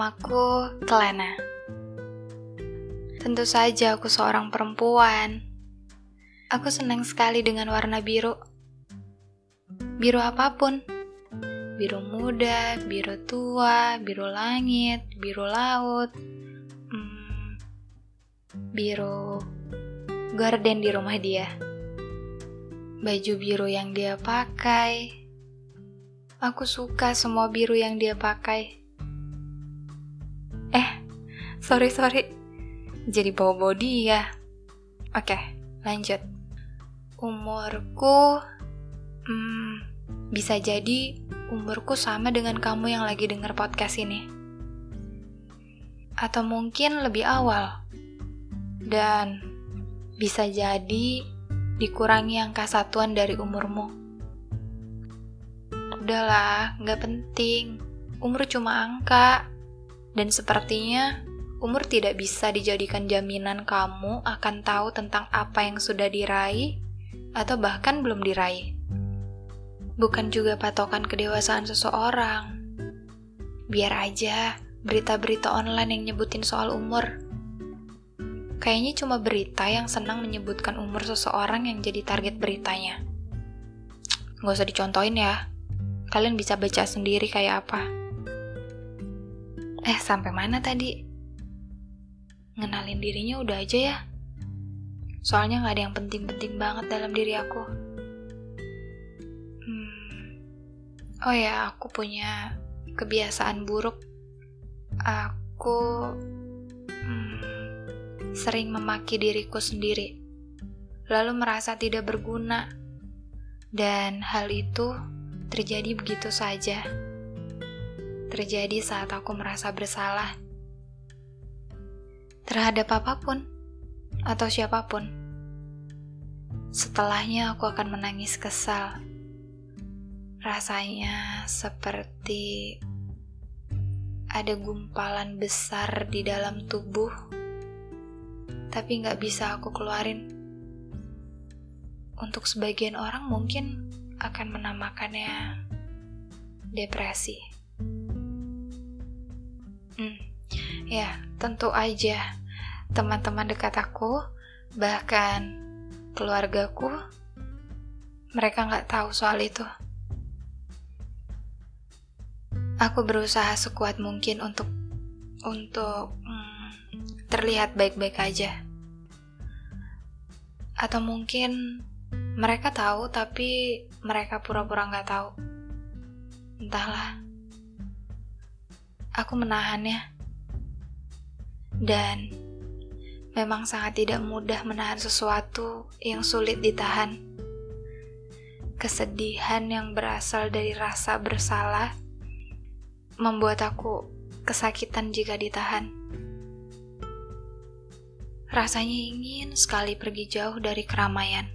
Namaku Kelana. Tentu saja aku seorang perempuan. Aku senang sekali dengan warna biru. Biru apa pun. Biru muda, biru tua, biru langit, biru laut. Hmm, biru gorden di rumah dia. Baju biru yang dia pakai. Aku suka semua biru yang dia pakai sorry sorry. Jadi bawa body ya oke lanjut. Umurku hmm, bisa jadi umurku sama dengan kamu yang lagi denger podcast ini. Atau mungkin lebih awal. Dan bisa jadi dikurangi angka satuan dari umurmu. Udahlah nggak penting. Umur cuma angka. Dan sepertinya Umur tidak bisa dijadikan jaminan kamu akan tahu tentang apa yang sudah diraih atau bahkan belum diraih. Bukan juga patokan kedewasaan seseorang. Biar aja berita-berita online yang nyebutin soal umur. Kayaknya cuma berita yang senang menyebutkan umur seseorang yang jadi target beritanya. Gak usah dicontohin ya. Kalian bisa baca sendiri kayak apa. Eh, sampai mana tadi? Ngenalin dirinya udah aja ya. Soalnya gak ada yang penting-penting banget dalam diri aku. Hmm. Oh ya, aku punya kebiasaan buruk. Aku hmm, sering memaki diriku sendiri, lalu merasa tidak berguna, dan hal itu terjadi begitu saja. Terjadi saat aku merasa bersalah terhadap apa pun atau siapa pun. Setelahnya aku akan menangis kesal. Rasanya seperti ada gumpalan besar di dalam tubuh, tapi nggak bisa aku keluarin. Untuk sebagian orang mungkin akan menamakannya depresi. Hmm, ya tentu aja teman-teman dekat aku, bahkan keluargaku, mereka nggak tahu soal itu. Aku berusaha sekuat mungkin untuk untuk hmm, terlihat baik-baik aja. Atau mungkin mereka tahu tapi mereka pura-pura nggak tahu. Entahlah. Aku menahannya. Dan memang sangat tidak mudah menahan sesuatu yang sulit ditahan. Kesedihan yang berasal dari rasa bersalah membuat aku kesakitan jika ditahan. Rasanya ingin sekali pergi jauh dari keramaian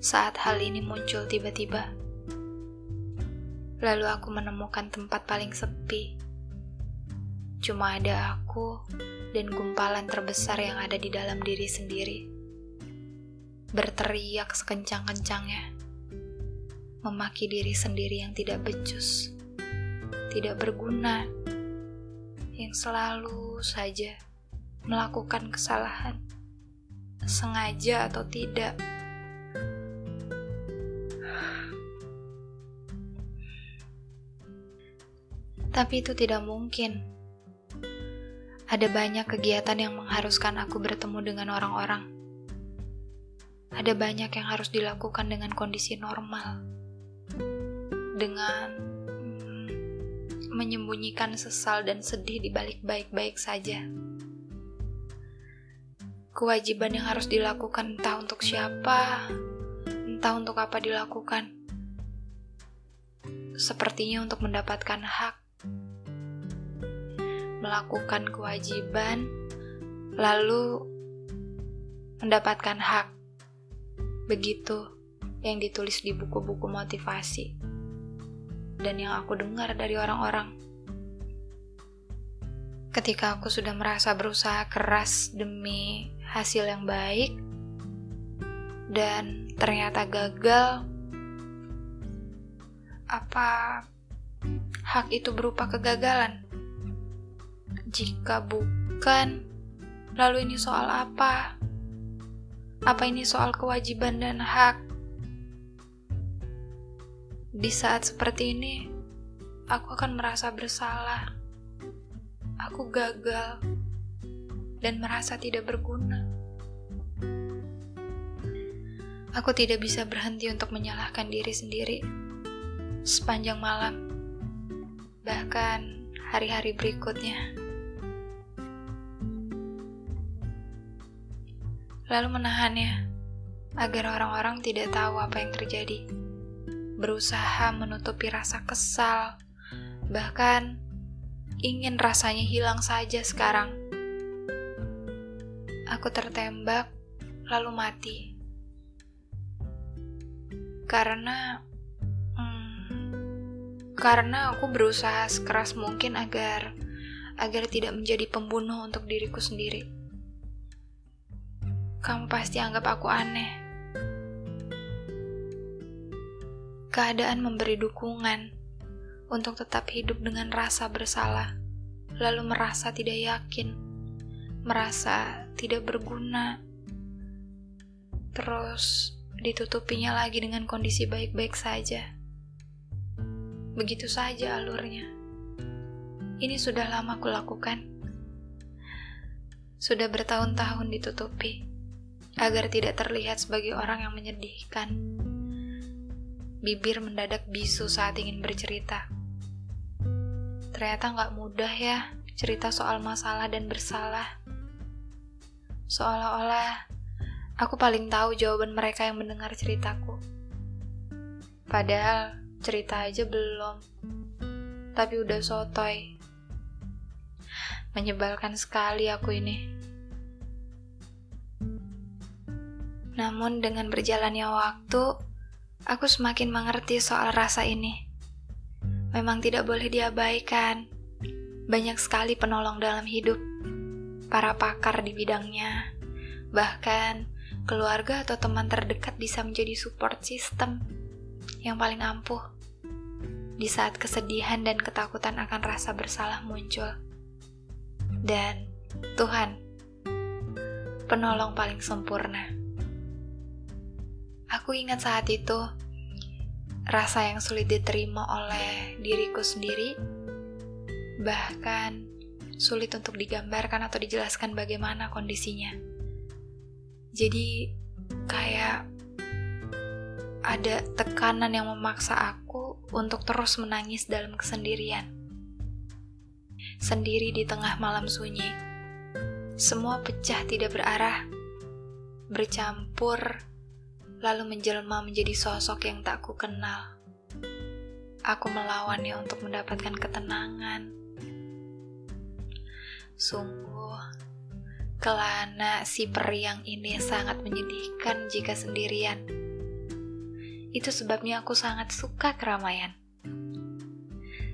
saat hal ini muncul tiba-tiba. Lalu aku menemukan tempat paling sepi. Cuma ada aku dan gumpalan terbesar yang ada di dalam diri sendiri. Berteriak sekencang-kencangnya, memaki diri sendiri yang tidak becus, tidak berguna, yang selalu saja melakukan kesalahan, sengaja atau tidak. Tapi itu tidak mungkin ada banyak kegiatan yang mengharuskan aku bertemu dengan orang-orang. Ada banyak yang harus dilakukan dengan kondisi normal, dengan hmm, menyembunyikan sesal dan sedih di balik baik-baik saja. Kewajiban yang harus dilakukan entah untuk siapa, entah untuk apa dilakukan. Sepertinya untuk mendapatkan hak melakukan kewajiban, lalu mendapatkan hak. Begitu yang ditulis di buku-buku motivasi, dan yang aku dengar dari orang-orang. Ketika aku sudah merasa berusaha keras demi hasil yang baik, dan ternyata gagal, apa hak itu berupa kegagalan? Jika bukan, lalu ini soal apa? Apa ini soal kewajiban dan hak? Di saat seperti ini, aku akan merasa bersalah. Aku gagal dan merasa tidak berguna. Aku tidak bisa berhenti untuk menyalahkan diri sendiri sepanjang malam, bahkan hari-hari berikutnya. Lalu menahannya agar orang-orang tidak tahu apa yang terjadi. Berusaha menutupi rasa kesal, bahkan ingin rasanya hilang saja sekarang. Aku tertembak, lalu mati. Karena hmm, karena aku berusaha sekeras mungkin agar agar tidak menjadi pembunuh untuk diriku sendiri kamu pasti anggap aku aneh. Keadaan memberi dukungan untuk tetap hidup dengan rasa bersalah, lalu merasa tidak yakin, merasa tidak berguna, terus ditutupinya lagi dengan kondisi baik-baik saja. Begitu saja alurnya. Ini sudah lama kulakukan. Sudah bertahun-tahun ditutupi agar tidak terlihat sebagai orang yang menyedihkan. Bibir mendadak bisu saat ingin bercerita. Ternyata nggak mudah ya cerita soal masalah dan bersalah. Seolah-olah aku paling tahu jawaban mereka yang mendengar ceritaku. Padahal cerita aja belum, tapi udah sotoy. Menyebalkan sekali aku ini. Namun dengan berjalannya waktu, aku semakin mengerti soal rasa ini. Memang tidak boleh diabaikan. Banyak sekali penolong dalam hidup, para pakar di bidangnya, bahkan keluarga atau teman terdekat bisa menjadi support system yang paling ampuh di saat kesedihan dan ketakutan akan rasa bersalah muncul. Dan Tuhan, penolong paling sempurna. Aku ingat saat itu, rasa yang sulit diterima oleh diriku sendiri, bahkan sulit untuk digambarkan atau dijelaskan bagaimana kondisinya. Jadi, kayak ada tekanan yang memaksa aku untuk terus menangis dalam kesendirian. Sendiri di tengah malam sunyi, semua pecah tidak berarah, bercampur lalu menjelma menjadi sosok yang tak ku kenal. Aku melawannya untuk mendapatkan ketenangan. Sungguh, kelana si periang ini sangat menyedihkan jika sendirian. Itu sebabnya aku sangat suka keramaian.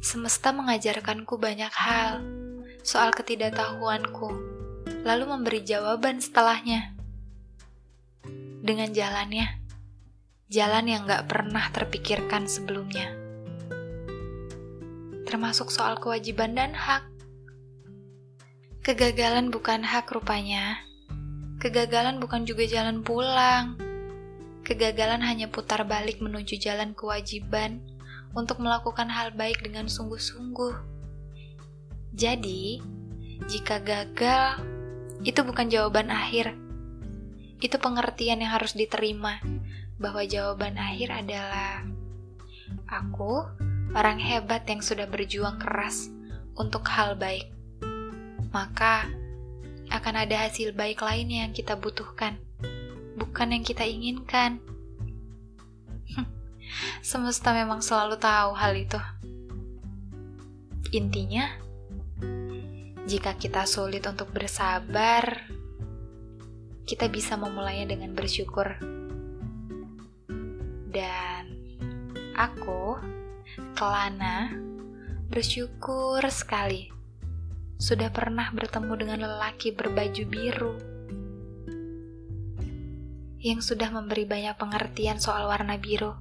Semesta mengajarkanku banyak hal soal ketidaktahuanku, lalu memberi jawaban setelahnya dengan jalannya, jalan yang gak pernah terpikirkan sebelumnya. Termasuk soal kewajiban dan hak. Kegagalan bukan hak rupanya. Kegagalan bukan juga jalan pulang. Kegagalan hanya putar balik menuju jalan kewajiban untuk melakukan hal baik dengan sungguh-sungguh. Jadi, jika gagal, itu bukan jawaban akhir, itu pengertian yang harus diterima bahwa jawaban akhir adalah aku orang hebat yang sudah berjuang keras untuk hal baik. Maka akan ada hasil baik lainnya yang kita butuhkan, bukan yang kita inginkan. Semesta memang selalu tahu hal itu. Intinya, jika kita sulit untuk bersabar, kita bisa memulainya dengan bersyukur. Dan aku, Kelana, bersyukur sekali sudah pernah bertemu dengan lelaki berbaju biru yang sudah memberi banyak pengertian soal warna biru